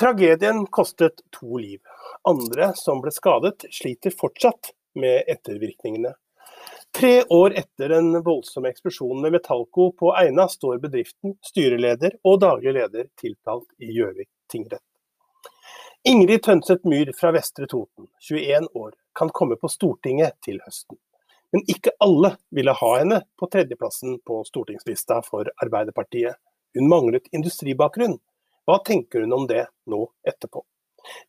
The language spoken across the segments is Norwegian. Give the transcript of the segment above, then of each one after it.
Tragedien kostet to liv. Andre som ble skadet, sliter fortsatt med ettervirkningene. Tre år etter den voldsomme eksplosjonen med Metallco på Eina, står bedriften, styreleder og daglig leder tiltalt i Gjøvik tingrett. Ingrid Tønseth Myhr fra Vestre Toten, 21 år, kan komme på Stortinget til høsten. Men ikke alle ville ha henne på tredjeplassen på stortingslista for Arbeiderpartiet. Hun manglet industribakgrunn. Hva tenker hun om det nå etterpå?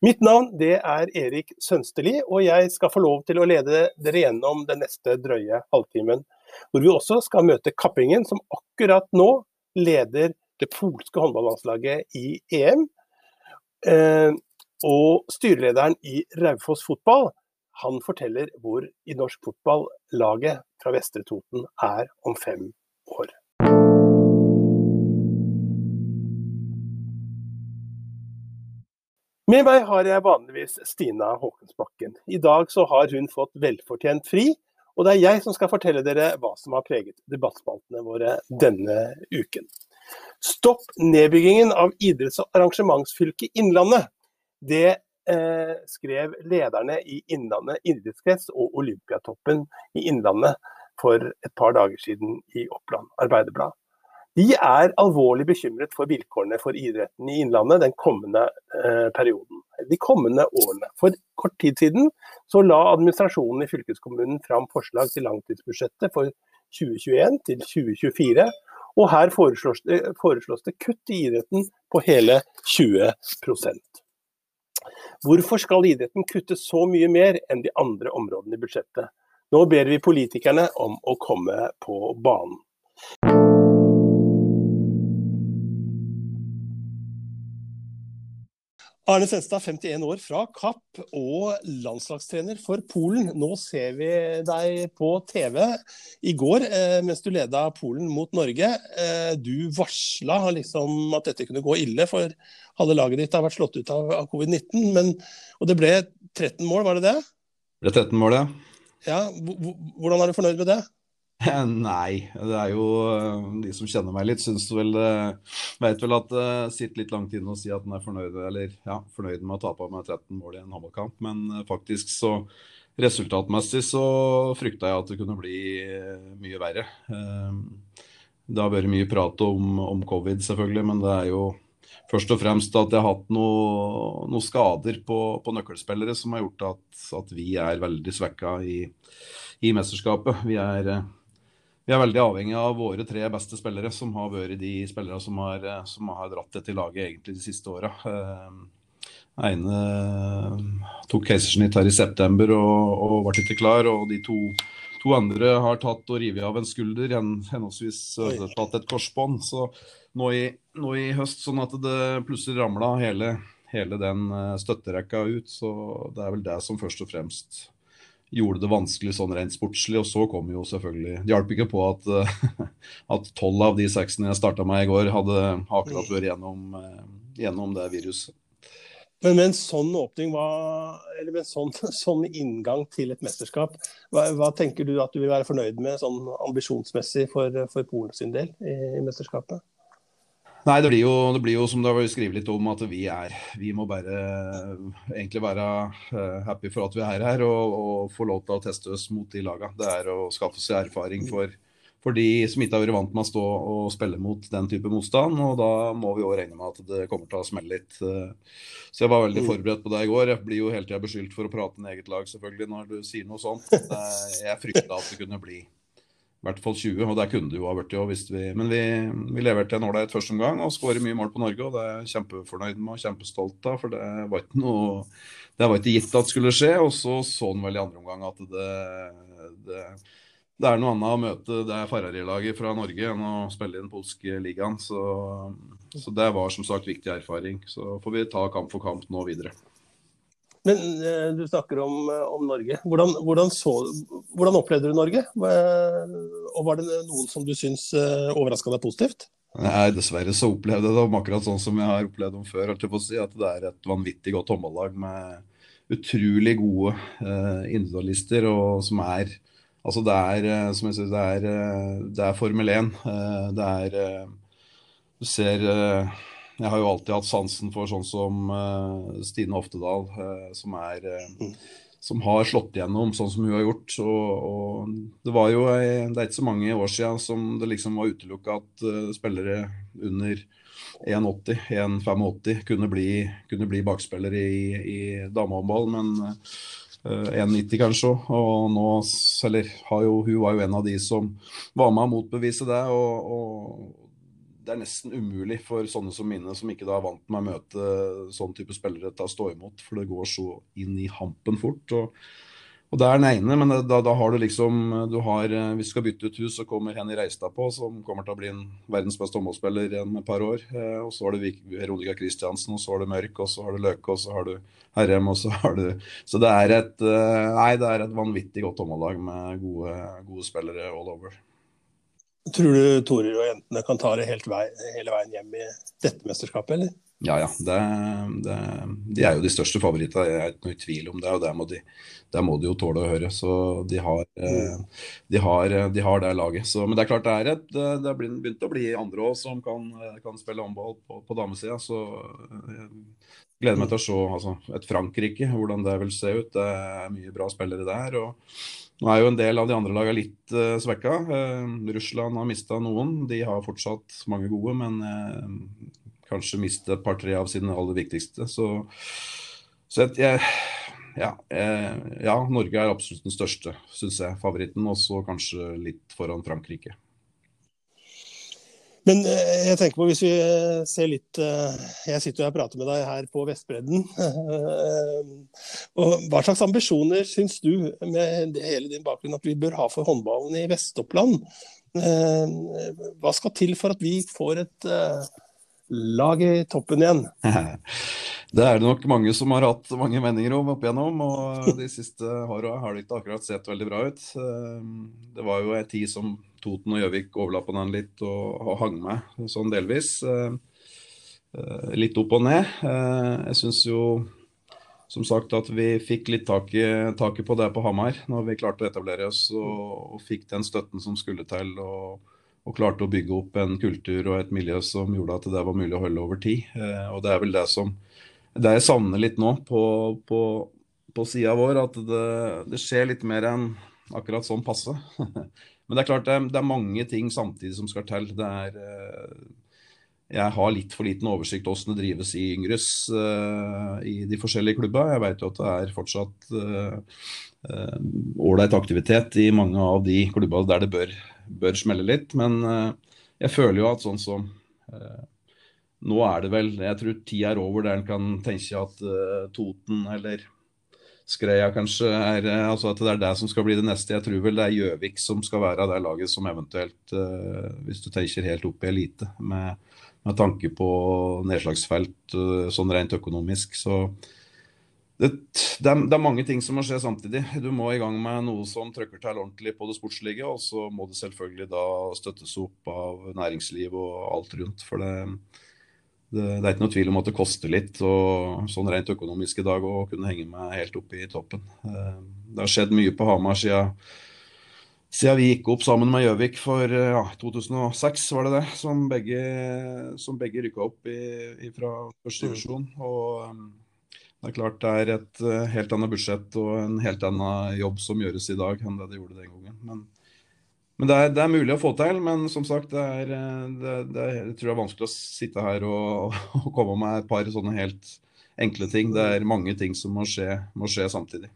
Mitt navn det er Erik Sønsteli, og jeg skal få lov til å lede dere gjennom den neste drøye halvtimen. Hvor vi også skal møte Kappingen, som akkurat nå leder det polske håndballandslaget i EM. Eh, og styrelederen i Raufoss fotball, han forteller hvor i norsk fotball laget fra Vestre Toten er om fem Med meg har jeg vanligvis Stina Håkensbakken. I dag så har hun fått velfortjent fri, og det er jeg som skal fortelle dere hva som har preget debattspaltene våre denne uken. Stopp nedbyggingen av idretts- og arrangementsfylket Innlandet. Det eh, skrev lederne i Innlandet idrettskrets og Olympiatoppen i Innlandet for et par dager siden i Oppland Arbeiderblad. De er alvorlig bekymret for vilkårene for idretten i Innlandet den kommende eh, perioden, de kommende årene. For kort tid siden så la administrasjonen i fylkeskommunen fram forslag til langtidsbudsjettet for 2021 til 2024. Og her foreslås det, foreslås det kutt i idretten på hele 20% Hvorfor skal idretten kutte så mye mer enn de andre områdene i budsjettet? Nå ber vi politikerne om å komme på banen. Arne Senstad, 51 år, fra Kapp og landslagstrener for Polen. Nå ser vi deg på TV. I går, eh, mens du leda Polen mot Norge, eh, du varsla liksom at dette kunne gå ille, for halve laget ditt har vært slått ut av, av covid-19. Og det ble 13 mål, var det det? Det ble 13 mål, ja. ja. Hvordan er du fornøyd med det? Nei, det er jo eh, de som kjenner meg litt, syns vel eh, Vet vel at det sitter litt langt inne å si at en er fornøyd, eller, ja, fornøyd med å tape med 13 mål i en håndballkamp. Men eh, faktisk så resultatmessig så frykta jeg at det kunne bli mye verre. Det har vært mye prat om, om covid, selvfølgelig, men det er jo først og fremst at jeg har hatt noen noe skader på, på, nøkkelspillere som har gjort at, at vi er veldig svekka i, i mesterskapet. Vi er vi er veldig avhengig av våre tre beste spillere, som har vært de spillere som eh, som har dratt dette laget egentlig de siste åra. Eh, ene eh, tok keisersnitt her i september og, og ble ikke klar. Og de to, to andre har tatt og revet av en skulder, henholdsvis tatt et korsbånd. Så nå i, nå i, høst, sånn at det plutselig ramla hele, hele den støtterekka ut. Så det er vel det som først og fremst gjorde det vanskelig sånn rent sportslig. Og så kom jo selvfølgelig Det hjalp ikke på at tolv av de seksene jeg starta med i går, hadde akkurat vært gjennom, eh, gjennom det viruset. Men med en sånn åpning, hva, eller med en sånn, sånn inngang til et mesterskap, hva, hva, tenker du at du vil være fornøyd med sånn ambisjonsmessig for, for Polen sin del i, i mesterskapet? Nei, det blir, jo, det blir jo som det har skrevet litt om, at vi er Vi må bare egentlig være uh, happy for at vi er her og, og, få lov til å teste oss mot de lagene. Det er å skaffe seg erfaring for, for de som ikke har vært vant med å stå og spille mot den type motstand. Og da må vi òg regne med at det kommer til å smelle litt. Så jeg var veldig mm. forberedt på det i går. Jeg blir jo hele tida beskyldt for å prate med eget lag, selvfølgelig, når du sier noe sånt. Jeg frykta at det kunne bli i hvert fall 20, og det kunne det jo ha blitt. Vi, men vi, vi leverte en ålreit førsteomgang og skårer mye mål på Norge. og Det er jeg kjempefornøyd med og kjempestolt av. For det var ikke noe det var ikke gitt at skulle skje. Og så så han vel i andre omgang at det, det, det, er noe annet å møte det Ferrari-laget fra Norge enn å spille i den polske ligaen. Så, så det var som sagt viktig erfaring. Så får vi ta kamp for kamp nå videre. Men eh, du snakker om, eh, om Norge. Hvordan, hvordan, så, hvordan, opplevde du Norge? Og var det noen som du syns eh, overraska deg positivt? Nei, Dessverre så opplevde jeg det om akkurat sånn som jeg har opplevd dem før. Si, at Det er et vanvittig godt håndballag med utrolig gode uh, individualister. og som er Altså det er, som jeg sier, det er, det er Formel 1. Det er Du ser jeg har jo alltid hatt sansen for sånn som uh, Stine Oftedal, uh, som er uh, som har slått igjennom sånn som hun har gjort. Og, og det var jo det er ikke så mange år siden som det liksom var utelukka at spillere under 1,80, 1,85 kunne bli, kunne bli bakspillere i, i damehåndball. Men 1,90 kanskje. Og nå, eller har jo, hun var jo en av de som var med å motbevise det. og, og det er nesten umulig for sånne som mine, som ikke da er vant med å møte sånn type spillere, til å stå imot. For det går så inn i hampen fort. og, og det er den ene, men da, da, har du liksom du har, Hvis du skal bytte ut hus, så kommer Henny Reistad på, som kommer til å bli en verdens beste håndballspiller igjen et par år. Eh, og så har du Veronica Christiansen, og så har du Mørk, og så har du Løke, og så har du Herrem, og så har du Så det er et, eh, nei, det er et vanvittig godt håndballag med gode, gode spillere all over. Tror du Torer og jentene kan ta det vei, hele veien hjem i dette mesterskapet, eller? Ja, ja. Det, det, de er jo de største favorittene, jeg er ikke noe i tvil om det. Og der må, de, der må de jo tåle å høre. Så de har, mm. de har, de har det laget. Så, men det er klart det er et, det har begynt å bli andre òg som kan, kan spille håndball på, på damesida. Så jeg gleder meg til å se altså, et Frankrike, hvordan det vil se ut. Det er mye bra spillere der. og nå er jo en del av de andre lagene litt uh, svekka. Uh, Russland har mista noen. De har fortsatt mange gode, men uh, kanskje mistet et par-tre av sine aller viktigste. Så, så jeg, ja, ja, Norge er absolutt den største, syns jeg. Favoritten. Og så kanskje litt foran Frankrike. Men eh, jeg tenker på hvis vi eh, ser litt eh, Jeg sitter og prater med deg her på Vestbredden. og Hva slags ambisjoner syns du med hele din bakgrunn at vi bør ha for håndballen i Vest-Oppland? Hva skal til for at vi får et lag i toppen igjen? Det er det nok mange som har hatt mange meninger om opp igjennom. Og de siste åra har det ikke akkurat sett veldig bra ut. Det var jo en tid som Toten og Gjøvik overlappa den litt og, og, hang med sånn delvis. Eh, eh, litt opp og ned. Eh, jeg syns jo som sagt at vi fikk litt taket tak på det på Hamar når vi klarte å etablere oss og, og fikk den støtten som skulle til. Og, og, klarte å bygge opp en kultur og et miljø som gjorde at det var mulig å holde over tid. og det er vel det som det jeg savner litt nå på, på, på sida vår, at det, det skjer litt mer enn akkurat sånn passe. Men det er klart det det er, mange ting samtidig som skal til. Det er, eh, jeg har litt for liten oversikt hvordan det drives i Yngres uh, i de forskjellige klubba. Jeg vet jo at det er fortsatt ålreit uh, uh, aktivitet i mange av de klubba der det bør, bør smelle litt. Men jeg føler jo at sånn som Nå er det vel Jeg tror tida er over der en kan tenke at Toten eller Skreia kanskje er eh, altså at det er det som skal bli det neste. Jeg tror vel det er Gjøvik som skal være det laget som eventuelt, uh, hvis du tenker helt opp i elite, med, med tanke på nedslagsfelt uh, sånn rent økonomisk. Så det, det, er, det, er, mange ting som må skje samtidig. Du må i gang med noe som trykker til ordentlig på det sportslige, og så må det selvfølgelig da støttes opp av næringsliv og alt rundt. For det, det, det, er ikke noe tvil om at det koster litt og sånn rent økonomisk i dag å kunne henge meg helt oppe i toppen. Eh, det har skjedd mye på Hamar siden, siden vi gikk opp sammen med Gjøvik for ja, 2006, var det det, som begge, som begge rykka opp i, i fra første divisjon. Og um, det er klart det er et helt annet budsjett og en helt annen jobb som gjøres i dag enn det det gjorde den gangen. Men men det er, det er, mulig å få til. Men som sagt, det er, det, det er, jeg tror det er vanskelig å sitte her og, og, komme med et par sånne helt enkle ting. Det er mange ting som må skje, må skje samtidig.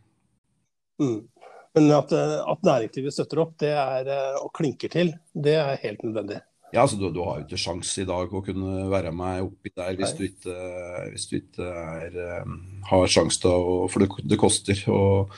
Mm. Men at, at, næringslivet støtter opp det er, og klinker til, det er helt nødvendig. Ja, altså du, du har jo ikke sjans i dag å kunne være med oppi der hvis du ikke, hvis du ikke er, har sjans til å For det, det koster. og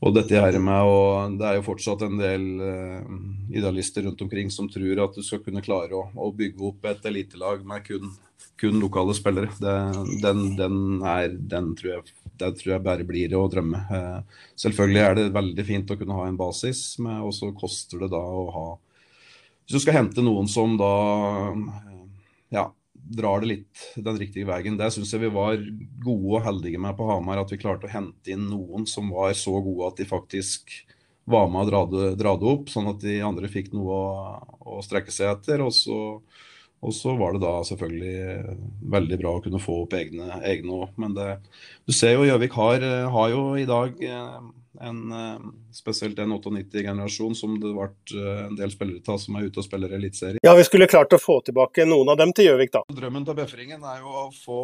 og dette her med å, Det er jo fortsatt en del uh, idealister rundt omkring som tror at du skal kunne klare å, å bygge opp et elitelag med kun, kun lokale spillere. Det, den, den, er, den, tror jeg, den, tror jeg, bare blir å drømme. Uh, selvfølgelig er det veldig fint å kunne ha en basis, men også koster det da å ha Hvis du skal hente noen som da uh, ja, drar det litt den riktige veien. Det syns jeg vi var gode og heldige med på Hamar. At vi klarte å hente inn noen som var så gode at de faktisk var med og dra det, opp, sånn at de andre fikk noe å, å strekke seg etter. Og så, Og så var det da selvfølgelig veldig bra å kunne få opp egne òg. Men det, du ser jo Gjøvik har, har, jo i dag en spesielt en 98-generasjon som det ble en del spillere av som er ute og spiller eliteserie. Ja, vi skulle klart å få tilbake noen av dem til Gjøvik, da. Drømmen til Befringen er jo å få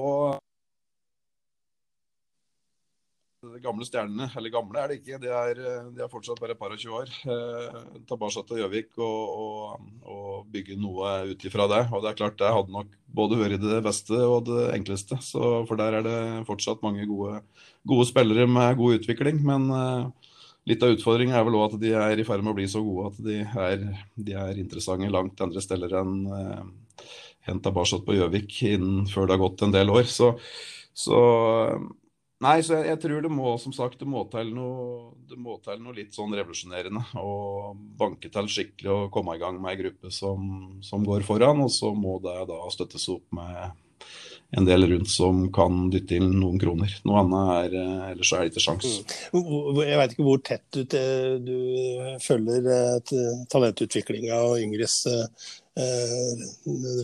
gamle stjernene, eller gamle er det ikke, de er, de er fortsatt bare et par og tjue år. Eh, tilbake til Gjøvik og, og, og, bygge noe ut ifra det. Og det er klart det hadde nok både vært det beste og det enkleste. Så, for der er det fortsatt mange gode, gode spillere med god utvikling. Men eh, litt av utfordringen er vel òg at de er i ferd med å bli så gode at de er, de er interessante langt andre steder enn eh, en på Gjøvik innen før det har gått en del år. Så, så Nei, så jeg, jeg, tror det må som sagt, det må til noe, noe litt sånn revolusjonerende. Og banke til skikkelig og komme i gang med ei gruppe som, som, går foran. Og så må det da støttes opp med en del rundt som kan dytte inn noen kroner. Noe annet er eh, Ellers er det ikke sjans. Mm. Jeg veit ikke hvor tett du, du følger eh, talentutviklinga og Yngres eh,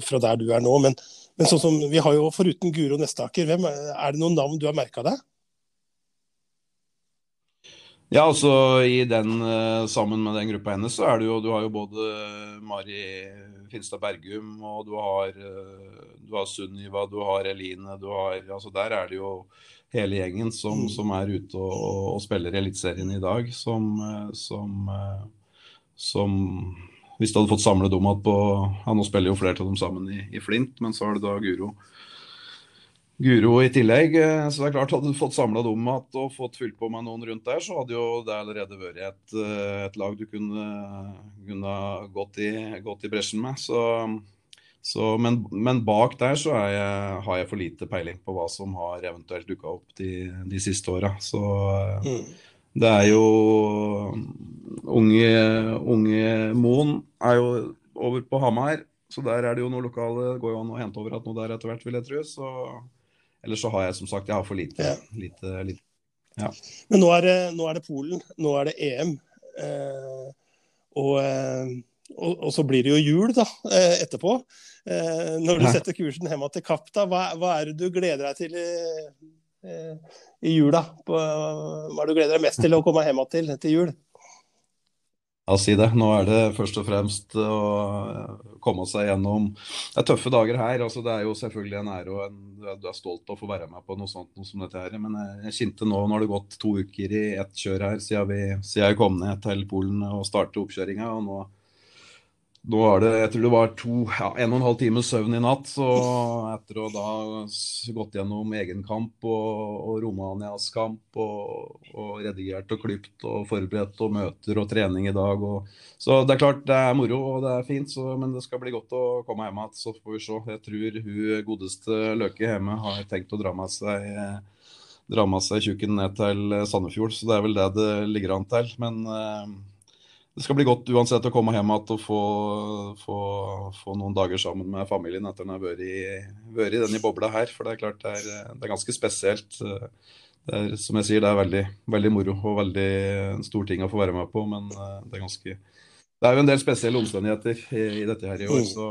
fra der du er nå. men men sånn som, vi har jo foruten Guro Nestaker, hvem, er det noen navn du har merka deg? Ja, altså i den, eh, Sammen med den gruppa hennes, så er det jo Du har jo både Mari Finstad Bergum, og du har, eh, du har Sunniva, du har Eline du har, altså Der er det jo hele gjengen som, mm. som er ute og, og, og spiller Eliteserien i dag, som, eh, som, som hvis du hadde fått samle dem igjen på ja, Nå spiller jo flere av dem sammen i, i, Flint, men så har du da Guro. Guro i tillegg. Eh, så det er klart, hadde du fått samla dem igjen og fått fylt på med noen rundt der, så hadde jo det allerede vært et, eh, et lag du kunne, kunne gått, i, gått i bresjen med. Så, så, men, men, bak der så jeg, har jeg for lite peiling på hva som har eventuelt dukka opp de, de siste åra. Så mm. Det er jo Unge, unge Moen er jo over på Hamar, så der er det jo noe lokale Går jo an å hente over at noe der etter hvert, vil jeg tro. Så Ellers så har jeg som sagt jeg har for lite. Ja. lite, lite ja. Men nå er, det, nå er, det, Polen, nå er det EM. Eh, og, eh, og, og, så blir det jo jul da, eh, etterpå. Eh, når du setter kursen hjem til Kapp, da, hva, hva, er det du gleder deg til Eh, i jula? På, hva er det du gleder deg mest til å komme hjem til til jul? Ja, si det. Nå er det først og fremst å komme seg gjennom Det er tøffe dager her. altså Det er jo selvfølgelig en ære og en, du er stolt av å få være med på noe sånt noe som dette her. Men jeg kjente nå, nå har det gått to uker i ett kjør her siden, vi, siden jeg kom ned til Polen og startet oppkjøringa. og nå nå var det, jeg tror det var to, ja, en og en halv times søvn i natt. Så etter å da gått gjennom egen kamp og, og Romanias kamp og, og, redigert og klipt og forberedt og møter og trening i dag. Og, så det er klart det er moro og det er fint, så, men det skal bli godt å komme hjem igjen. Så får vi se. Jeg tror hun godeste Løke hjemme har tenkt å dra med seg dra med seg tjukken ned til Sandefjord, så det er vel det det ligger an til. Men eh, det skal bli godt uansett å komme hjem igjen og få, få, få, noen dager sammen med familien etter at en har vært i, denne bobla her. For det er klart det er, det er ganske spesielt. Det er, som jeg sier, det er veldig, veldig moro og veldig en stor ting å få være med på. Men eh, det er ganske Det er jo en del spesielle omstendigheter i, i dette her i år. Mm. så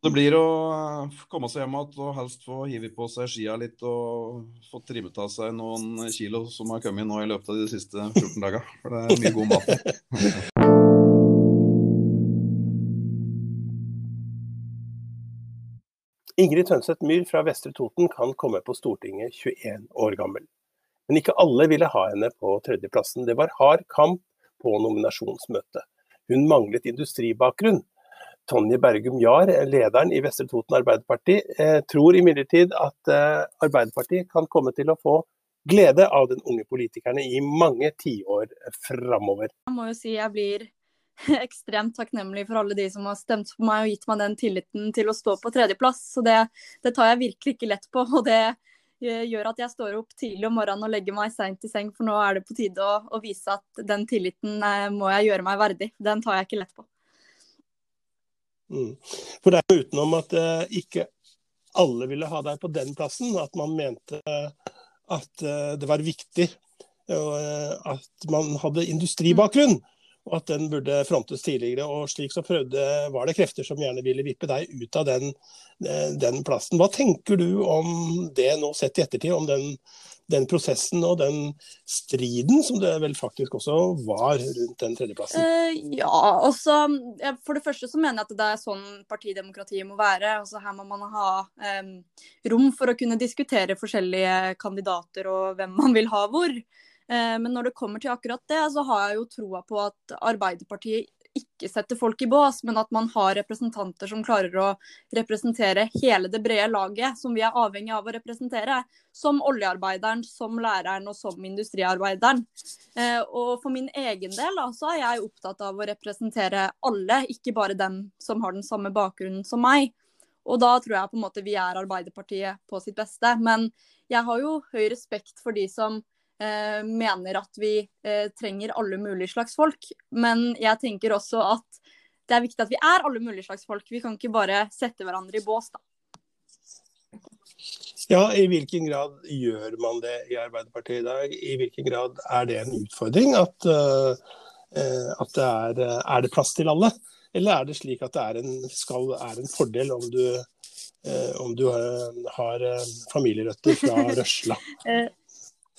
det blir å eh, komme seg hjem igjen og helst få hivet på seg skia litt og få trimmet av seg noen kilo som har kommet nå i løpet av de siste 14 dagene. For det er mye god mat. Ingrid Tønseth Myhr fra Vestre Toten kan komme på Stortinget 21 år gammel. Men ikke alle ville ha henne på tredjeplassen. Det var hard kamp på nominasjonsmøtet. Hun manglet industribakgrunn, Tonje Bergum Jahr, lederen i Vestre Toten Arbeiderparti, eh, tror imidlertid at eh, Arbeiderpartiet kan komme til å få glede av den unge politikerne i mange tiår framover. Jeg må jo si jeg blir ekstremt takknemlig for alle de som har stemt på meg og gitt meg den tilliten til å stå på tredjeplass. Så det, det tar jeg virkelig ikke lett på. og det eh, gjør at jeg står opp tidlig om morgenen og legger meg seint i seng, for nå er det på tide å, å vise at den tilliten må jeg gjøre meg verdig. Den tar jeg ikke lett på. Mm. For det er jo utenom at uh, ikke alle ville ha deg på den plassen, at man mente at uh, det var viktig uh, at man hadde industribakgrunn. og at den burde frontes tidligere. og Slik så prøvde, var det krefter som gjerne ville vippe deg ut av den, eh, den plassen. Hva tenker du om det nå sett i ettertid, om den, den, prosessen og den striden som det vel faktisk også var rundt den tredjeplassen? Uh, ja, også For det første så mener jeg at det er sånn partidemokratiet må være. altså Her må man ha um, rom for å kunne diskutere forskjellige kandidater og hvem man vil ha hvor. Eh, men når det kommer til akkurat det, så har jeg jo troa på at Arbeiderpartiet ikke setter folk i bås, men at man har representanter som klarer å representere hele det brede laget som vi er avhengig av å representere. Som oljearbeideren, som læreren og som industriarbeideren. Eh, og for min egen del så er jeg opptatt av å representere alle, ikke bare dem som har den samme bakgrunnen som meg. Og da tror jeg på en måte vi er Arbeiderpartiet på sitt beste. Men jeg har jo høy respekt for de som mener at vi eh, trenger alle mulige slags folk. Men jeg tenker også at det er viktig at vi er alle mulige slags folk. Vi kan ikke bare sette hverandre i bås, da. Ja, I hvilken grad gjør man det i Arbeiderpartiet i dag? I hvilken grad er det en utfordring at, uh, at det er, er, det plass til alle? Eller er det slik at det er en, skal, er en fordel om du, om du har, har familierøtter fra Røsla?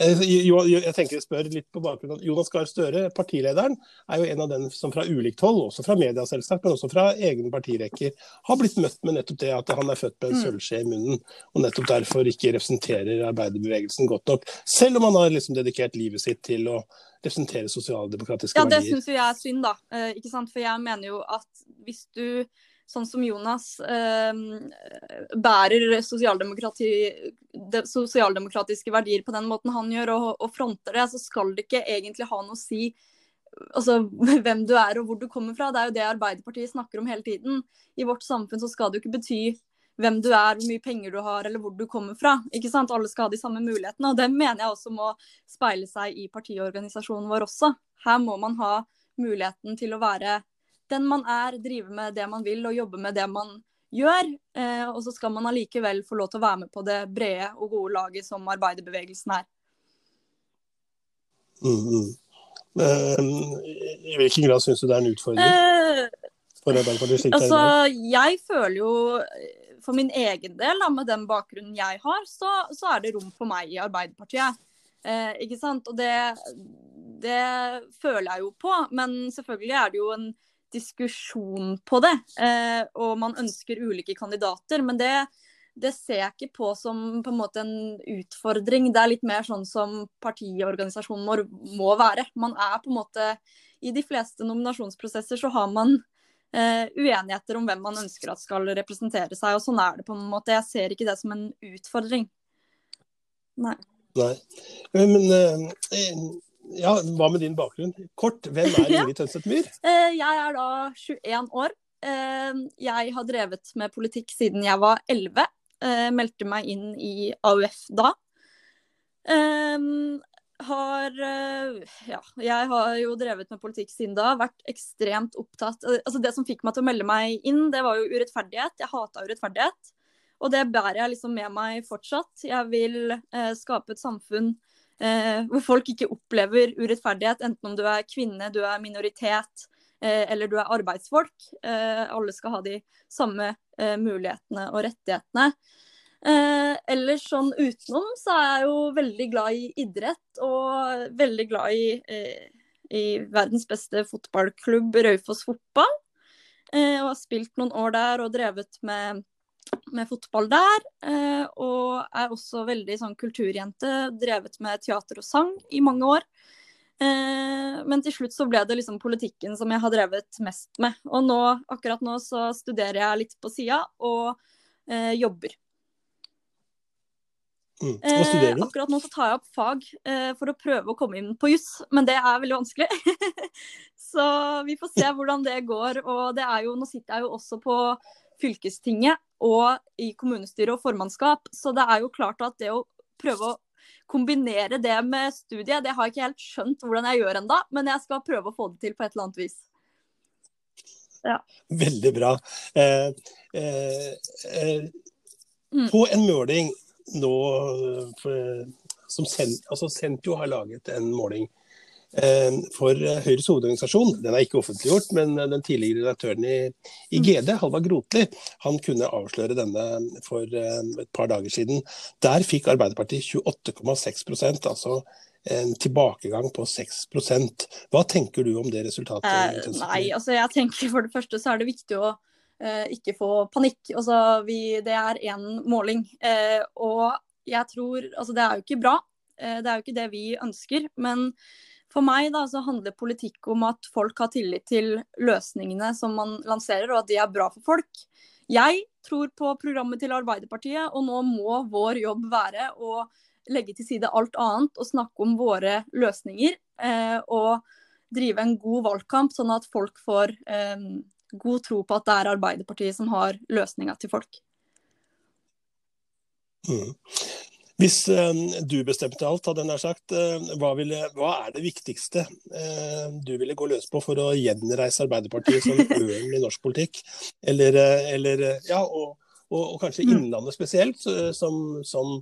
Eh, jeg tenker jeg spør litt på bakgrunn av Jonas Gahr Støre, partilederen, er jo en av dem som fra ulikt hold, også fra media selvsagt, men også fra egne partirekker, har blitt møtt med nettopp det at han er født med en mm. sølvskje i munnen, og nettopp derfor ikke representerer arbeiderbevegelsen godt nok. Selv om han har liksom dedikert livet sitt til å representere sosialdemokratiske verdier. Ja, det syns jo jeg er synd, da. Eh, ikke sant? For jeg mener jo at hvis du sånn som Jonas eh, bærer sosialdemokrati, sosialdemokratiske verdier på den måten han gjør, og, og, fronter det, så skal det ikke egentlig ha noe å si altså, hvem du er og hvor du kommer fra. Det er jo det Arbeiderpartiet snakker om hele tiden. I vårt samfunn så skal det jo ikke bety hvem du er, hvor mye penger du har eller hvor du kommer fra. Ikke sant? Alle skal ha de samme mulighetene. Og det mener jeg også må speile seg i partiorganisasjonen vår også. Her må man ha muligheten til å være den man er, drive med det man vil og jobbe med det man gjør. Eh, og så skal man allikevel få lov til å være med på det brede og gode laget som arbeiderbevegelsen er. Mm, mm. I hvilken grad syns du det er en utfordring eh, for Arbeiderpartiet? Altså, jeg føler jo for min egen del, da, med den bakgrunnen jeg har, så, så, er det rom for meg i Arbeiderpartiet. Eh, ikke sant? Og det, det føler jeg jo på. Men selvfølgelig er det jo en diskusjon på det. Eh, og man ønsker ulike kandidater. Men det, det, ser jeg ikke på som på en måte en utfordring. Det er litt mer sånn som partiorganisasjonen vår må være. Man er på en måte I de fleste nominasjonsprosesser så har man eh, uenigheter om hvem man ønsker at skal representere seg. Og sånn er det på en måte. Jeg ser ikke det som en utfordring. Nei. Nei. Men, men eh, ja, Hva med din bakgrunn? Kort, hvem er Ingrid Tønseth Myhr? Eh, jeg er da 21 år. Eh, jeg har drevet med politikk siden jeg var 11. Eh, meldte meg inn i AUF da. Har Ja, jeg har jo drevet med politikk siden da. Vært ekstremt opptatt Altså, det som fikk meg til å melde meg inn, det var jo urettferdighet. Jeg hata urettferdighet. Og det bærer jeg liksom med meg fortsatt. Jeg vil skape et samfunn eh, hvor folk ikke opplever urettferdighet, enten om du er kvinne, du er minoritet eh, eller du er arbeidsfolk. Eh, alle skal ha de samme eh, mulighetene og rettighetene. Eh, ellers sånn utenom så er jeg jo veldig glad i idrett og veldig glad i, eh, i verdens beste fotballklubb, Raufoss Fotball. og har spilt noen år der og drevet med med fotball der. Eh, og er også veldig sånn kulturjente. Drevet med teater og sang i mange år. Eh, men til slutt så ble det liksom politikken som jeg har drevet mest med. Og nå, akkurat nå så studerer jeg litt på sida og eh, jobber. Mm. Hva studerer du? Eh, akkurat nå så tar jeg opp fag eh, for å prøve å komme inn på juss, men det er veldig vanskelig. så vi får se hvordan det går. Og det er jo, nå sitter jeg jo også på fylkestinget og i kommunestyre og formannskap. Så det er jo klart at det å prøve å kombinere det med studiet, det har jeg ikke helt skjønt hvordan jeg gjør ennå, men jeg skal prøve å få det til på et eller annet vis. Ja. Veldig bra. Eh, eh, eh, mm. På en måling nå for, som Sentio altså har laget en måling eh, for Høyres hovedorganisasjon. Den er ikke offentliggjort, men den tidligere redaktøren i, i mm. GD, Halvard Grotli, han kunne avsløre denne for et par dager siden. Der fikk Arbeiderpartiet 28,6 altså en tilbakegang på 6% Hva tenker du om det resultatet? Eh, nei, altså jeg tenker For det første så er det viktig å eh, ikke få panikk. Altså, vi, det er én måling. Eh, og jeg tror Altså det er jo ikke bra. Eh, det er jo ikke det vi ønsker. Men for meg da, så handler politikk om at folk har tillit til løsningene som man lanserer, og at de er bra for folk. Jeg tror på programmet til Arbeiderpartiet, og nå må vår jobb være å legge til side alt annet og snakke om våre løsninger. Eh, og drive en god valgkamp, sånn at folk får eh, god tro på at det er Arbeiderpartiet som har løsninga til folk. Mm. Hvis eh, du bestemte alt, hadde jeg nær sagt, eh, hva, ville, hva, er det viktigste eh, du ville gå løs på for å gjenreise Arbeiderpartiet som ørn i norsk politikk? Eller, eller ja, og, og, og, kanskje mm. Innlandet spesielt, som, som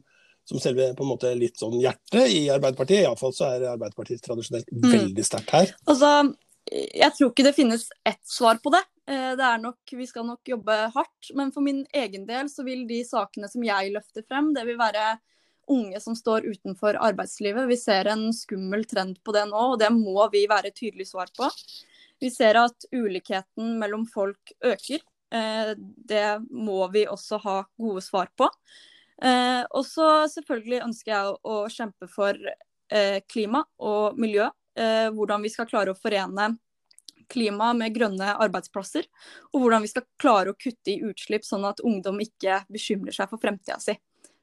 som selve på en måte litt sånn hjertet i Arbeiderpartiet. Iallfall så er Arbeiderpartiet tradisjonelt mm. veldig sterkt her. Altså, jeg tror ikke det finnes ett svar på det. Det er nok, Vi skal nok jobbe hardt. Men for min egen del så vil de sakene som jeg løfter frem, det vil være unge som står utenfor arbeidslivet. Vi ser en skummel trend på det nå, og det må vi være tydelig svar på. Vi ser at ulikheten mellom folk øker. Eh, det må vi også ha gode svar på. Eh, og så selvfølgelig ønsker jeg å kjempe for eh, klima og miljø. Hvordan vi skal klare å forene klima med grønne arbeidsplasser. Og hvordan vi skal klare å kutte i utslipp, sånn at ungdom ikke bekymrer seg for fremtida si.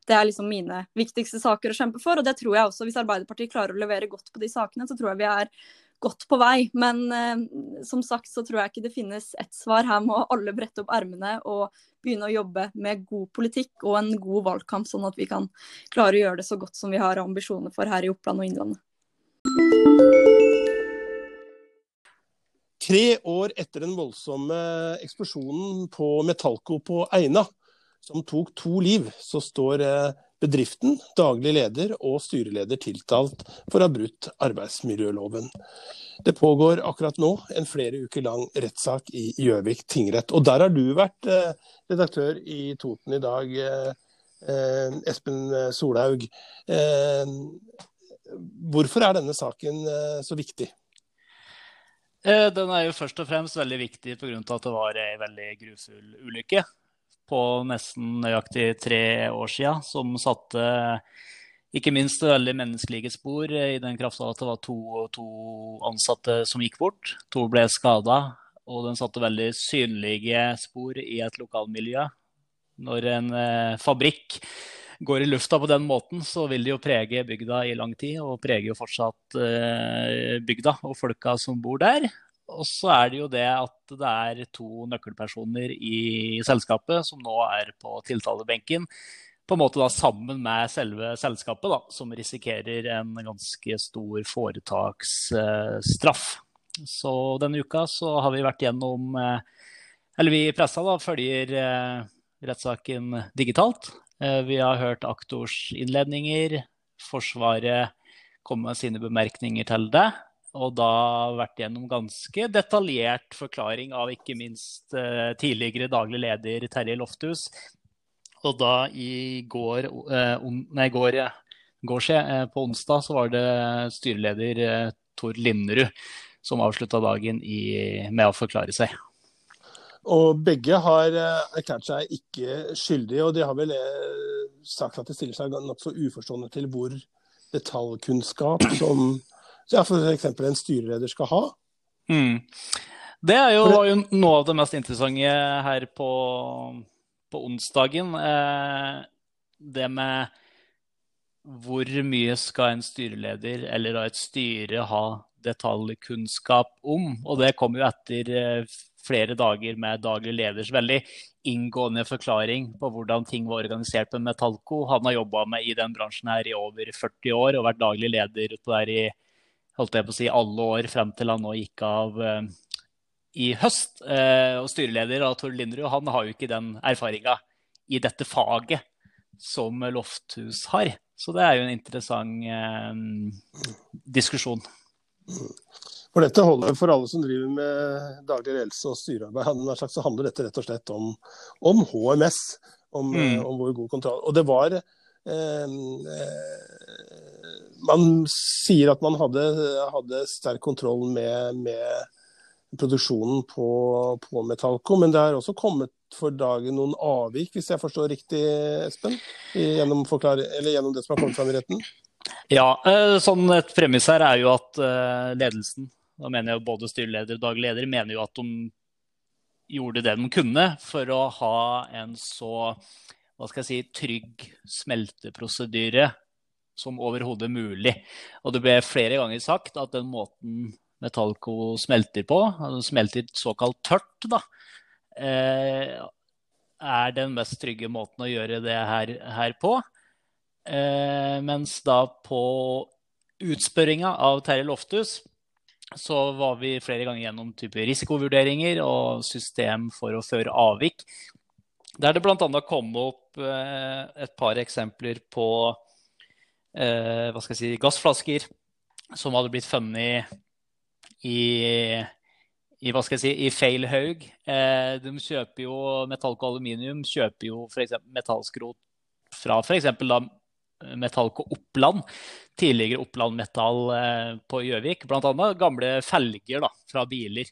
Det er liksom mine viktigste saker å kjempe for. Og det tror jeg også, hvis Arbeiderpartiet klarer å levere godt på de sakene, så tror jeg vi er godt på vei. Men eh, som sagt så tror jeg ikke det finnes ett svar. Her må alle brette opp ermene og begynne å jobbe med god politikk og en god valgkamp, sånn at vi kan klare å gjøre det så godt som vi har ambisjoner for her i Oppland og Innlandet. Tre år etter den voldsomme eksplosjonen på Metallco på Eina, som tok to liv, så står eh, bedriften, daglig leder og styreleder tiltalt for å ha brutt arbeidsmiljøloven. Det pågår akkurat nå en flere uker lang rettssak i Gjøvik tingrett. Og der har du vært eh, redaktør i Toten i dag, eh, Espen Solhaug. Hvorfor er denne saken så viktig? Den er jo først og fremst veldig viktig pga. at det var ei veldig grufull ulykke på nesten nøyaktig tre år siden, som satte ikke minst veldig menneskelige spor i den kraft av at det var to, to, ansatte som gikk bort. To ble skada, og den satte veldig synlige spor i et lokalmiljø. Når en eh, fabrikk går i lufta på den måten, så vil det jo prege bygda i lang tid, og preger jo fortsatt eh, bygda og folka som bor der. Og så er det jo det at det er to nøkkelpersoner i selskapet som nå er på tiltalebenken. På en måte da sammen med selve selskapet, da, som risikerer en ganske stor foretaksstraff. Så denne uka så har vi vært gjennom eh, Eller vi i pressa da, følger eh, rettssaken digitalt. Eh, vi har hørt aktors innledninger. Forsvaret komme med sine bemerkninger til det og da vært gjennom ganske detaljert forklaring av ikke minst uh, tidligere daglig leder Terje Lofthus. Og da i går, uh, on, nei, går, går se, uh, på onsdag så var det styreleder uh, Tor Linderud som avslutta dagen i, med å forklare seg. Og begge har erklært seg ikke skyldige, og de har vel sagt at de stiller seg nokså uforstående til hvor detaljkunnskap som ja, f.eks. en styreleder skal ha. Mm. Det er jo, var jo noe av det mest interessante her på, på onsdagen. Eh, det med hvor mye skal en styreleder eller et styre ha detaljkunnskap om? Og det kom jo etter eh, flere dager med daglig leders veldig inngående forklaring på hvordan ting var organisert på Metallco. Han har jobba i den bransjen her i over 40 år og vært daglig leder utpå der i holdt jeg på å si, alle år frem til han nå gikk av eh, i høst. Eh, og styreleder av Tor Linderud han har jo ikke den erfaringa i dette faget som Lofthus har. Så det er jo en interessant eh, diskusjon. For dette holder for alle som driver med daglig ledelse og styrearbeid. Så handler dette rett og slett om, om HMS, om, mm. om, hvor god kontroll. Og det var eh, Man sier at man hadde, hadde sterk kontroll med, med produksjonen på, på, Metallco, men det er også kommet for dagen noen avvik, hvis jeg forstår riktig, Espen? Gjennom, gjennom det som har kommet fram i retten? Ja, eh, sånn et premiss her er jo at eh, ledelsen da mener jeg både styreleder og daglig leder mener jo at de gjorde det de kunne for å ha en så hva skal jeg si, trygg smelteprosedyre som overhodet mulig. Og det ble flere ganger sagt at den måten Metallco smelter på, smelter såkalt tørt, da, eh, er den mest trygge måten å gjøre det her, her på. Eh, mens da på utspørringa av Terje Lofthus så var vi flere ganger gjennom type risikovurderinger og system for å føre avvik. Der det bl.a. kom opp eh, et par eksempler på eh, hva skal jeg si, gassflasker som hadde blitt funnet i, i hva skal jeg si, i feil haug. Eh, de kjøper jo Metallco Aluminium kjøper jo f.eks. metallskrot fra f.eks. Metallco Oppland, tidligere Oppland Metall eh, på Gjøvik. Bl.a. gamle felger da, fra biler.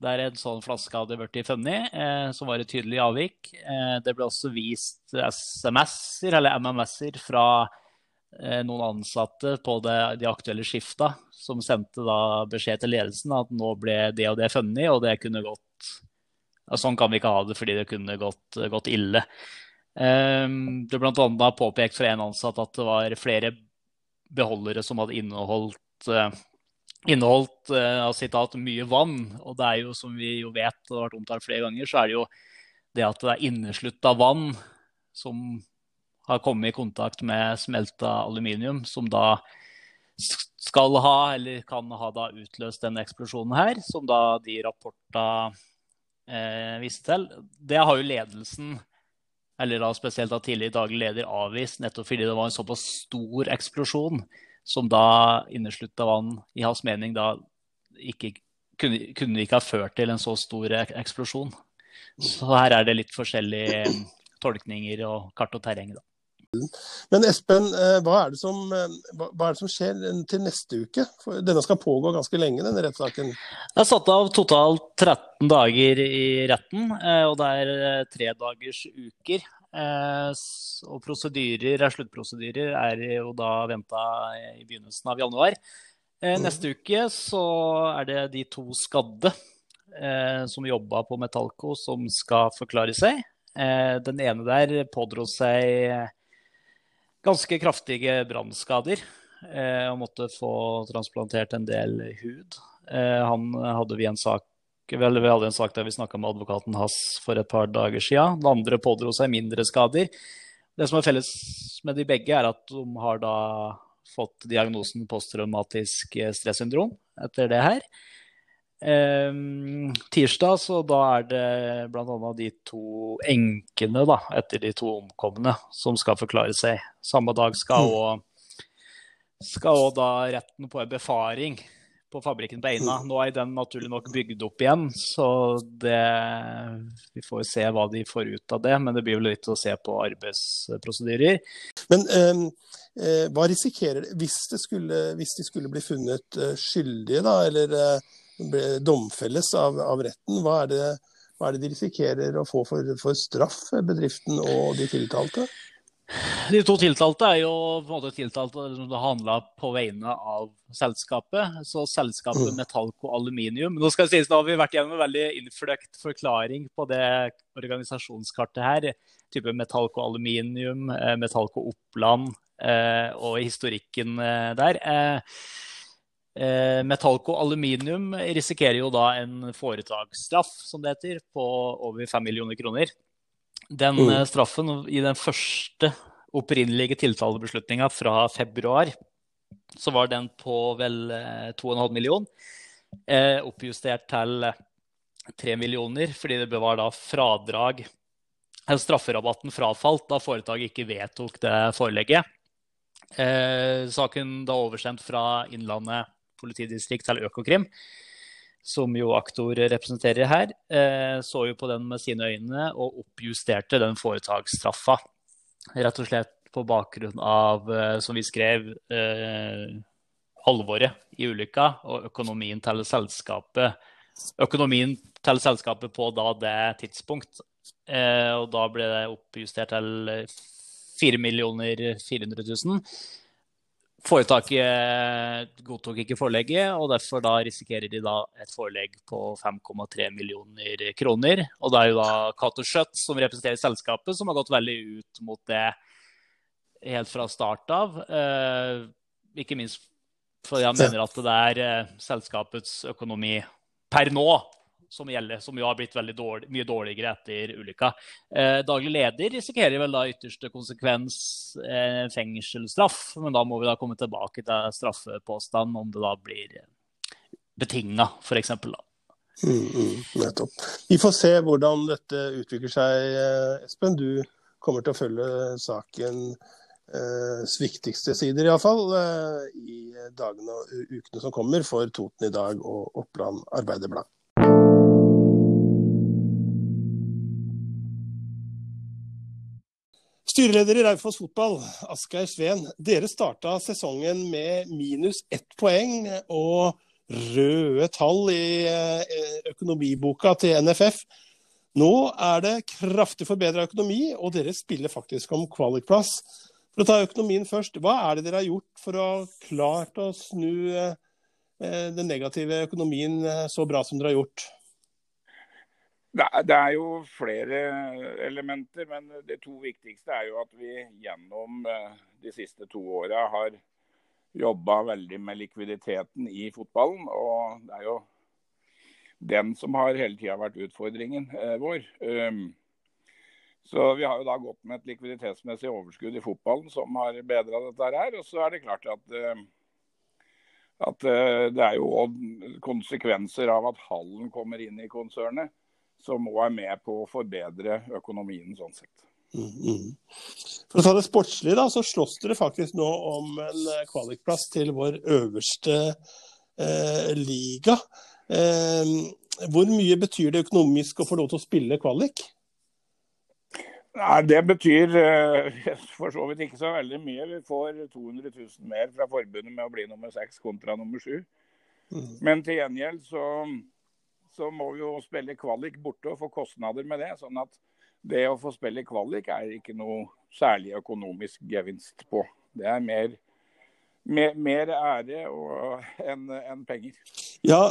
Der en sånn flaske hadde blitt funnet, eh, som var et tydelig avvik. Eh, det ble også vist SMS-er, eller MMS-er, fra noen ansatte på det, de aktuelle skifta, som sendte da beskjed til ledelsen at nå ble det og det funnet, og det kunne gått Sånn kan vi ikke ha det fordi det kunne gått, gått ille. Ehm, det ble bl.a. påpekt fra en ansatt at det var flere beholdere som hadde inneholdt, eh, inneholdt uh, citat, mye vann. Og det er jo, som vi jo vet, det har vært omtalt flere ganger, så er det jo det at det er inneslutta vann som har kommet i kontakt med smelta aluminium, som da skal ha, eller kan ha da utløst denne eksplosjonen her, som da de rapporta eh, viste til. Det har jo ledelsen eller da spesielt da tidligere daglig leder, avvist nettopp fordi det var en såpass stor eksplosjon som da inneslutta vann, i hans mening, da ikke kunne, kunne ikke ha ført til en så stor eksplosjon. Så her er det litt forskjellige tolkninger og kart og terreng. da. Men Espen, eh, hva er, som, eh, hva er, det som, skjer til neste uke? For denne skal pågå ganske lenge, denne rettssaken? Det er satt av totalt 13 dager i retten, eh, og det er tre dagers uker. Og prosedyrer, sluttprosedyrer er jo da venta i begynnelsen av januar. Mm. Neste uke så er det de to skadde som jobba på Metallco, som skal forklare seg. Den ene der pådro seg ganske kraftige brannskader eh, og måtte få transplantert en del hud. Eh, han hadde vi en sak vel, Vi hadde en sak der vi snakka med advokaten hans for et par dager siden. Den andre pådro seg mindre skader. Det som er felles med de begge, er at de har da fått diagnosen posttraumatisk stressyndrom etter det her. Um, tirsdag, så da er det bl.a. de to enkene da, etter de to omkomne som skal forklare seg. Samme dag skal òg mm. da retten på en befaring på fabrikken på Eina. Nå er den naturlig nok bygd opp igjen, så det Vi får se hva de får ut av det, men det blir vel litt å se på arbeidsprosedyrer. Men um, eh, hva risikerer de hvis, hvis, de skulle bli funnet uh, skyldige, da, eller uh, domfelles av, av retten, hva er, det, hva er, det, de risikerer å få for, for, straff, bedriften og de tiltalte? De to tiltalte er jo på en måte tiltalte som det handla på vegne av selskapet. Så selskapet mm. Metallco Aluminium Nå skal jeg sies, nå har vi vært gjennom en veldig innfløkt forklaring på det organisasjonskartet her. Type Metallco Aluminium, eh, Metallco Oppland eh, og historikken eh, der. Eh, Metallco Aluminium risikerer jo da en foretaksstraff, som det heter, på over 5 millioner kroner. Den mm. Eh, straffen i den første opprinnelige tiltalebeslutninga fra februar, så var den på vel 2,5 eh, million, eh, oppjustert til 3 millioner, fordi det var da fradrag Strafferabatten frafalt da foretaket ikke vedtok det forelegget. Eh, saken da oversendt fra Innlandet politidistrikt til Økokrim, som jo aktor representerer her, så jo på den med sine øyne og oppjusterte den foretaksstraffa. Rett og slett på bakgrunn av, som vi skrev, alvoret i ulykka og økonomien til selskapet. Økonomien til selskapet på da det tidspunkt. Og da ble det oppjustert til 4 400 000. Foretaket godtok ikke forelegget, og derfor da risikerer de da et forelegg på 5,3 millioner kroner. Og det er jo da Cato Schjøtt som representerer selskapet, som har gått veldig ut mot det helt fra start av. Eh, ikke minst fordi han mener at det er selskapets økonomi per nå som gjelder, som jo har blitt veldig dårlig, mye dårligere etter ulykka. Eh, daglig leder risikerer vel da ytterste konsekvens eh, fengselsstraff, men da må vi da komme tilbake til straffepåstand om det da blir betinga, f.eks. Mm, mm, nettopp. Vi får se hvordan dette utvikler seg, eh, Espen. Du kommer til å følge saken eh, viktigste sider, iallfall, eh, i dagene og ukene som kommer for Toten i dag og Oppland Arbeiderblad. Styreleder i Raufoss fotball, Asgeir Sveen. Dere starta sesongen med minus ett poeng og røde tall i eh, økonomiboka til NFF. Nå er det kraftig forbedra økonomi, og dere spiller faktisk om kvalikplass. For å ta økonomien først, hva er det dere har gjort for å klart å snu eh, den negative økonomien eh, så bra som dere har gjort? Det er jo flere elementer, men det to viktigste er jo at vi gjennom eh, de siste to åra har jobba veldig med likviditeten i fotballen. Og det er jo den som har hele tida vært utfordringen eh, vår. Um, så vi har jo da gått med et likviditetsmessig overskudd i fotballen som har bedra dette her. Og så er det klart at, eh, at det er jo konsekvenser av at hallen kommer inn i konsernet som òg er med på å forbedre økonomien sånn sett. Mm, mm. For å ta det sportslige, da, så slåss dere faktisk nå om en eh, kvalikplass til vår øverste eh, liga. Eh, hvor mye betyr det økonomisk å få lov til å spille kvalik? Nei, Det betyr eh, for så vidt ikke så veldig mye. Vi får 200 000 mer fra forbundet med å bli nummer seks kontra nummer sju. Mm. Men til gjengjeld så så må vi jo spille kvalik borte og få kostnader med det. sånn at det å få spille kvalik er ikke noe særlig økonomisk gevinst på. Det er mer, mer, mer ære enn en penger. Ja,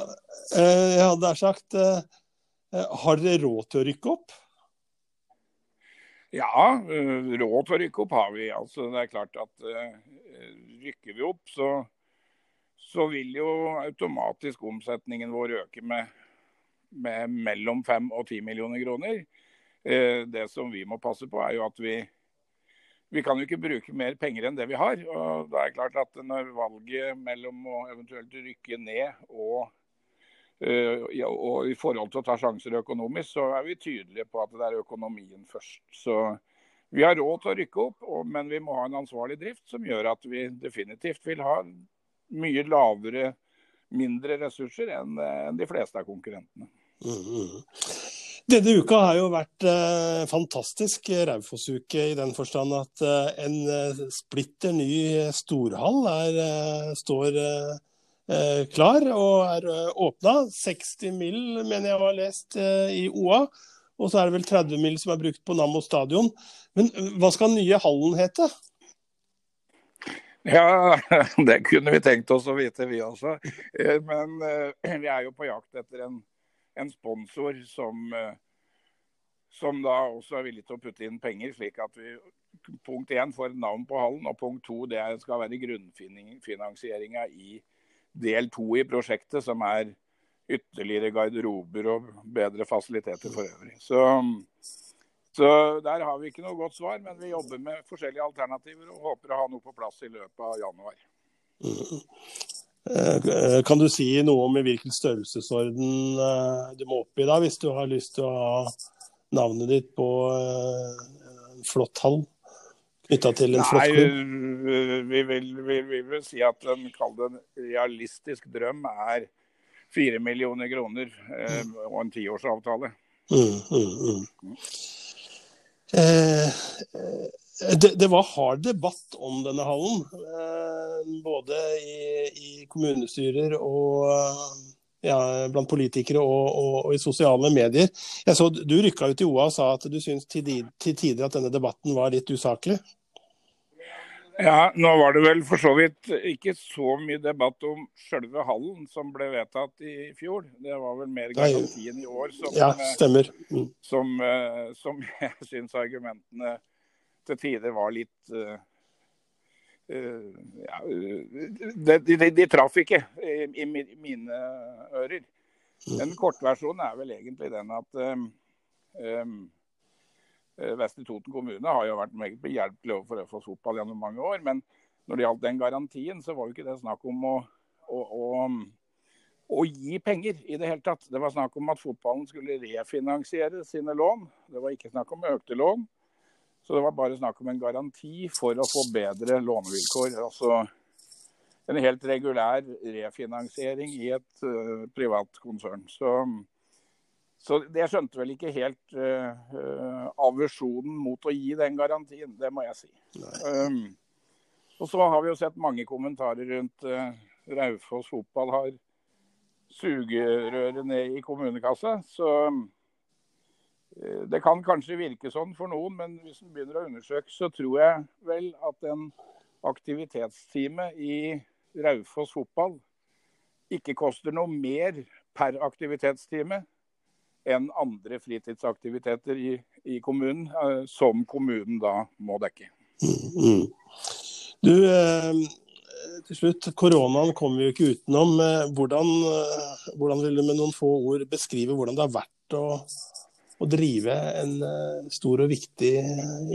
eh, jeg hadde sagt eh, Har dere råd til å rykke opp? Ja, eh, råd til å rykke opp har vi. Altså, det er klart at rykker vi opp, så, så vil jo automatisk omsetningen vår øke med med mellom 5 og 10 millioner kroner. Eh, det som vi må passe på, er jo at vi vi kan jo ikke bruke mer penger enn det vi har. og det er klart at Når valget mellom å eventuelt rykke ned og, eh, og i forhold til å ta sjanser økonomisk, så er vi tydelige på at det er økonomien først. Så Vi har råd til å rykke opp, men vi må ha en ansvarlig drift som gjør at vi definitivt vil ha mye lavere, mindre ressurser enn de fleste av konkurrentene. Mm. Denne uka har jo vært eh, fantastisk Raufoss-uke i den forstand at eh, en eh, splitter ny storhall er, eh, står eh, klar og er eh, åpna. 60 mill. mener jeg har lest i OA. Og så er det vel 30 mill. som er brukt på Nammo stadion. Men hva skal den nye hallen hete? Ja, det kunne vi tenkt oss å vite, vi også. Men vi er jo på jakt etter en en sponsor som, eh, som da også er villig til å putte inn penger, slik at vi punkt én får navn på hallen, og punkt to det skal være grunnfinansieringa i del to i prosjektet, som er ytterligere garderober og bedre fasiliteter for øvrig. Så, så, der har vi ikke noe godt svar, men vi jobber med forskjellige alternativer og håper å ha noe på plass i løpet av januar. Mm. Eh, kan du si noe om i hvilken størrelsesorden eh, du må opp i da, hvis du har lyst til å ha navnet ditt på eh, en flott hall? Knytta til en Nei, flott vi vil, vi vil si at en en realistisk drøm er fire millioner kroner eh, og en tiårsavtale. Mm, mm, mm. Eh, det, det, var hard debatt om denne hallen, eh, både i, i, kommunestyrer og ja, blant politikere og, og, og, i sosiale medier. Jeg så Du rykka ut i OA og sa at du syns til, til tider at denne debatten var litt usaklig? Ja, nå var det vel for så vidt ikke så mye debatt om selve hallen som ble vedtatt i fjor. Det var vel mer garantien i år som, ja. Mm. som, eh, som jeg syns argumentene til tider var litt uh, uh, ja, de, de, de, traff ikke i, i, mine ører. Den kortversjonen er vel egentlig den at um, um, Vestre Toten kommune har jo vært meget behjelpelig overfor Øfoss fotball gjennom mange år. Men når det gjaldt den garantien, så var jo ikke det snakk om å, å, å, å, gi penger i det hele tatt. Det var snakk om at fotballen skulle refinansiere sine lån. Det var ikke snakk om økte lån. Så det var bare snakk om en garanti for å få bedre lånevilkår. Altså en helt regulær refinansiering i et uh, privat konsern. Så så jeg skjønte vel ikke helt uh, aversjonen mot å gi den garantien, det må jeg si. Um, og så har vi jo sett mange kommentarer rundt uh, Raufoss fotball har sugerøret ned i kommunekassa. Så det kan kanskje virke sånn for noen, men hvis en begynner å undersøke, så tror jeg vel at en aktivitetstime i Raufoss fotball ikke koster noe mer per aktivitetstime enn andre fritidsaktiviteter i, i kommunen, eh, som kommunen da må dekke. Mm, mm. Du, eh, til slutt, Koronaen kommer vi jo ikke utenom. Eh, hvordan, hvordan, vil du med noen få ord beskrive hvordan det har vært å, å drive en stor og viktig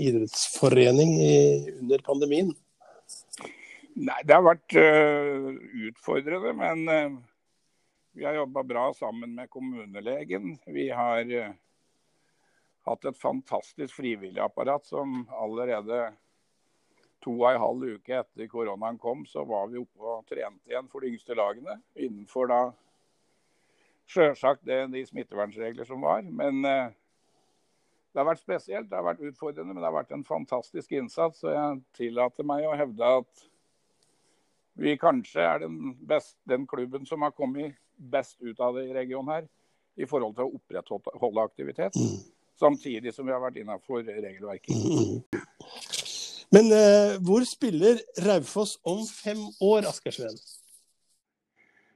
idrettsforening i, under pandemien? Nei, Det har vært uh, utfordrende, men uh, vi har jobba bra sammen med kommunelegen. Vi har uh, hatt et fantastisk frivilligapparat som allerede to og en halv uke etter koronaen kom, så var vi oppe og trente igjen for de yngste lagene. Innenfor da sjølsagt de smittevernregler som var. Men uh, det har vært spesielt, det har vært utfordrende, men det har vært en fantastisk innsats. Og jeg tillater meg å hevde at vi kanskje er den, best, den klubben som har kommet best ut av det i regionen her, i forhold til å opprettholde aktivitet. Mm. Samtidig som vi har vært innafor regelverket. Mm. Men eh, hvor spiller Raufoss om fem år, Askersveen?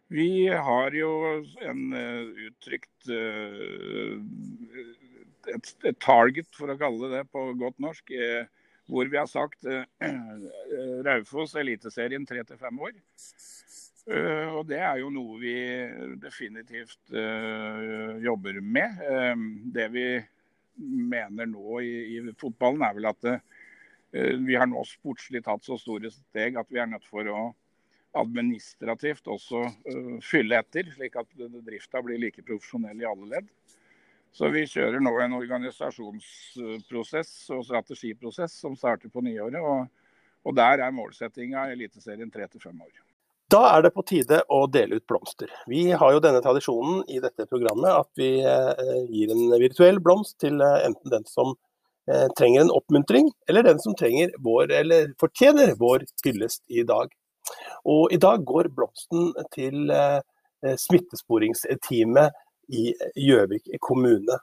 Vi har jo en uh, uttrykt uh, et, et, target, for å kalle det på godt norsk, uh, hvor vi har sagt Raufoss Eliteserien tre til fem år. Og det er jo noe vi definitivt jobber med. Det vi mener nå i, i, fotballen, er vel at vi har nå sportslig tatt så store steg at vi er nødt for å administrativt også fylle etter, slik at drifta blir like profesjonell i alle ledd. Så vi kjører nå en organisasjonsprosess og strategiprosess som starter på nyåret. Og, og der er målsettinga Eliteserien tre til fem år. Da er det på tide å dele ut blomster. Vi har jo denne tradisjonen i dette programmet at vi eh, gir en virtuell blomst til eh, enten den som trenger en oppmuntring, eller den som trenger vår, eller fortjener vår hyllest i dag. Og i dag går blomsten til smittesporingsteamet i Gjøvik kommune.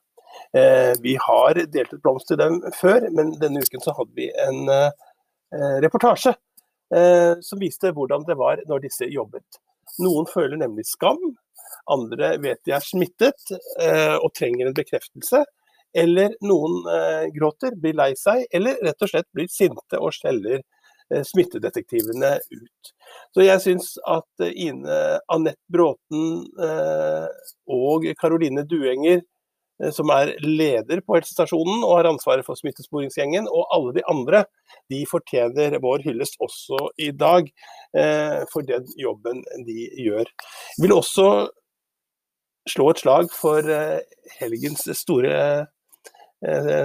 Vi har delt ut blomst til dem før, men denne uken så hadde vi en reportasje eh, som viste hvordan det var når disse jobbet. Noen føler nemlig skam, andre vet de er smittet eh, og trenger en bekreftelse. Eller noen eh, gråter, blir lei seg, eller rett og slett blir sinte og skjeller eh, smittedetektivene ut. Så jeg syns at eh, Ine Anette Bråten eh, og Karoline Duenger Eh, som er leder på helsestasjonen og har ansvaret for smittesporingsgjengen, og alle de andre, de fortjener vår hyllest også i dag eh, for den jobben de gjør. Jeg vil også slå et slag for eh, helgens store eh,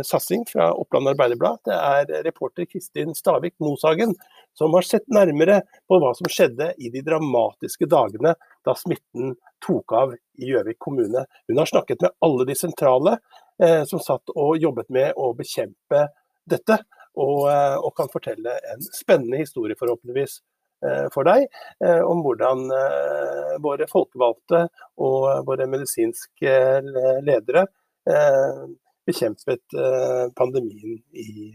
satsing fra Oppland Arbeiderblad. Det er reporter Kristin Stavik Moshagen som har sett nærmere på hva som skjedde i de dramatiske dagene da smitten tok av i Gjøvik kommune. Hun har snakket med alle de sentrale eh, som satt og jobbet med å bekjempe dette, og, eh, og kan fortelle en spennende historie, forhåpentligvis, Eh, for deg eh, om hvordan eh, våre folkevalgte og våre medisinske ledere bekjempet pandemien i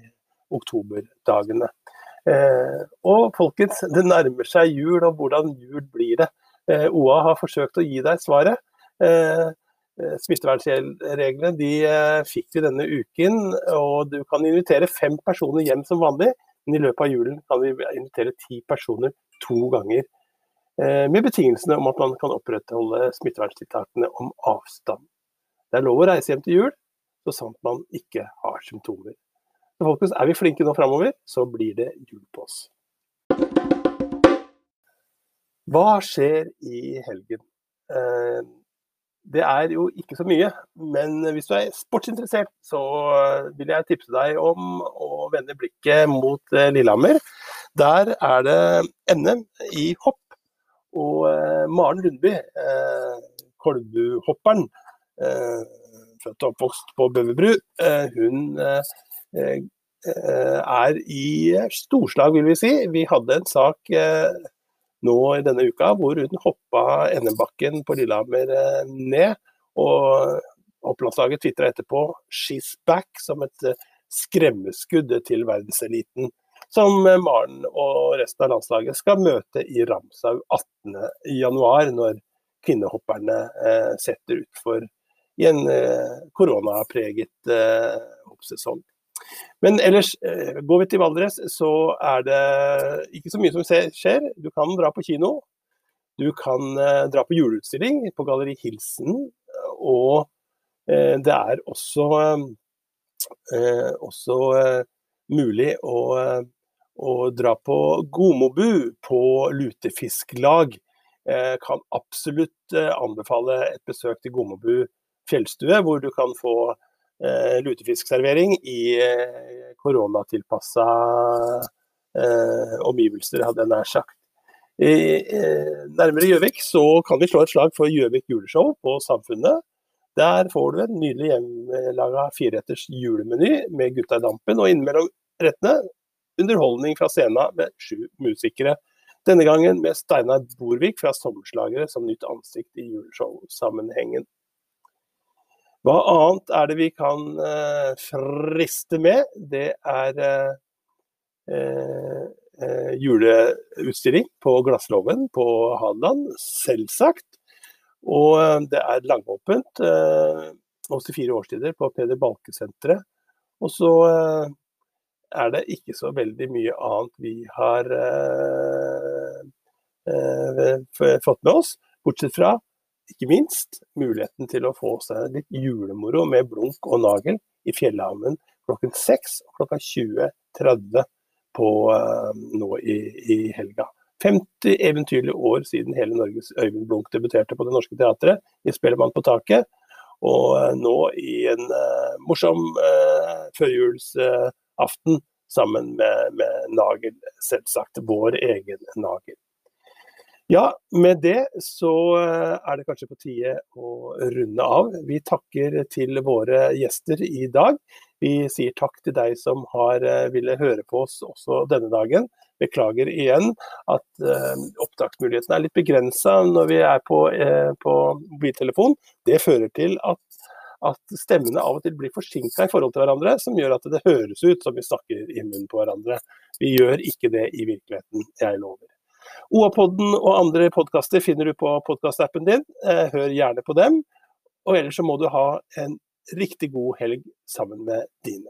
oktoberdagene. Og folkens, det nærmer seg jul, og hvordan jul blir det? OA har forsøkt å gi deg svaret. Smittevernreglene de fikk vi denne uken, og du kan invitere fem personer hjem som vanlig. Men i løpet av julen kan vi invitere ti personer to ganger. Eh, med betingelsene om at man kan opprettholde smitteverntiltakene om avstand. Det er lov å reise hjem til jul, så sant man ikke har symptomer. Så folkens, Er vi flinke nå framover, så blir det jul på oss. Hva skjer i helgen? Eh, det er jo ikke så mye, men hvis du er sportsinteressert, så vil jeg tipse deg om å vende blikket mot eh, Lillehammer. Der er det NM i hopp. Og eh, Maren Lundby, Kolbuhopperen, født og oppvokst på Bøverbru, hun er i storslag, vil vi si. Vi hadde en sak nå i denne uka, hvor hun hoppa NM-bakken på Lillehammer eh, ned. Og Opplandslaget tvitra etterpå 'she's back' som et eh, skremmeskudd til verdenseliten. Som eh, Maren og resten av landslaget skal møte i Ramsau 18.1, når kvinnehopperne setter utfor i en koronapreget hoppsesong. Men ellers, eh, går vi til Valdres, så er det ikke så mye som skjer. Du kan dra på kino. Du kan eh, dra på juleutstilling på Galleri Hilsen. Og eh, det er også, også mulig å, å, dra på Gomobu på lutefisklag. Jeg kan absolutt anbefale et besøk til Gomobu fjellstue, hvor du kan få eh, lutefiskservering i eh, koronatilpassa eh, omgivelser, hadde jeg nær sagt. Eh, nærmere Gjøvik så kan vi slå et slag for Gjøvik juleshow på Samfunnet. Der får du en nydelig hjemmelaga fireretters julemeny med Gutta i dampen, og innimellom rettene underholdning fra scenen med sju musikere. Denne gangen med Steinar Borvik fra Sommerslagere som nytt ansikt i juleshowsammenhengen. Hva annet er det vi kan eh, friste med? Det er eh, eh, juleutstilling på Glasslåven på Hadeland, selvsagt. Og eh, det er langåpent eh, hos de fire årstider på Peder Balke-senteret. Og så eh, er det ikke så veldig mye annet vi har fått med oss, bortsett fra ikke minst muligheten til å få seg litt julemoro med blunk og nagel i Fjellhammen klokken 6 og klokka 20.30 på uh, nå i, i, helga. 50 eventyrlige år siden hele Norges Øyvind Blunk debuterte på Det Norske Teatret i 'Spellemann på taket'. Og uh, nå i en uh, morsom førjulsaften sammen med, med Nagel, selvsagt. Vår egen Nagel. Ja, med det så eh, er det kanskje på tide å runde av. Vi takker til våre gjester i dag. Vi sier takk til deg som har eh, ville høre på oss også denne dagen. Beklager igjen at uh, opptaksmulighetene er litt begrensa når vi er på, uh, på, mobiltelefon. Det fører til at, at stemmene av og til blir forsinka i forhold til hverandre, som gjør at det høres ut som vi snakker i munnen på hverandre. Vi gjør ikke det i virkeligheten, jeg lover. OA-podden og andre podkaster finner du på podkastappen din. Eh, hør gjerne på dem. Og ellers så må du ha en riktig god helg sammen med dine.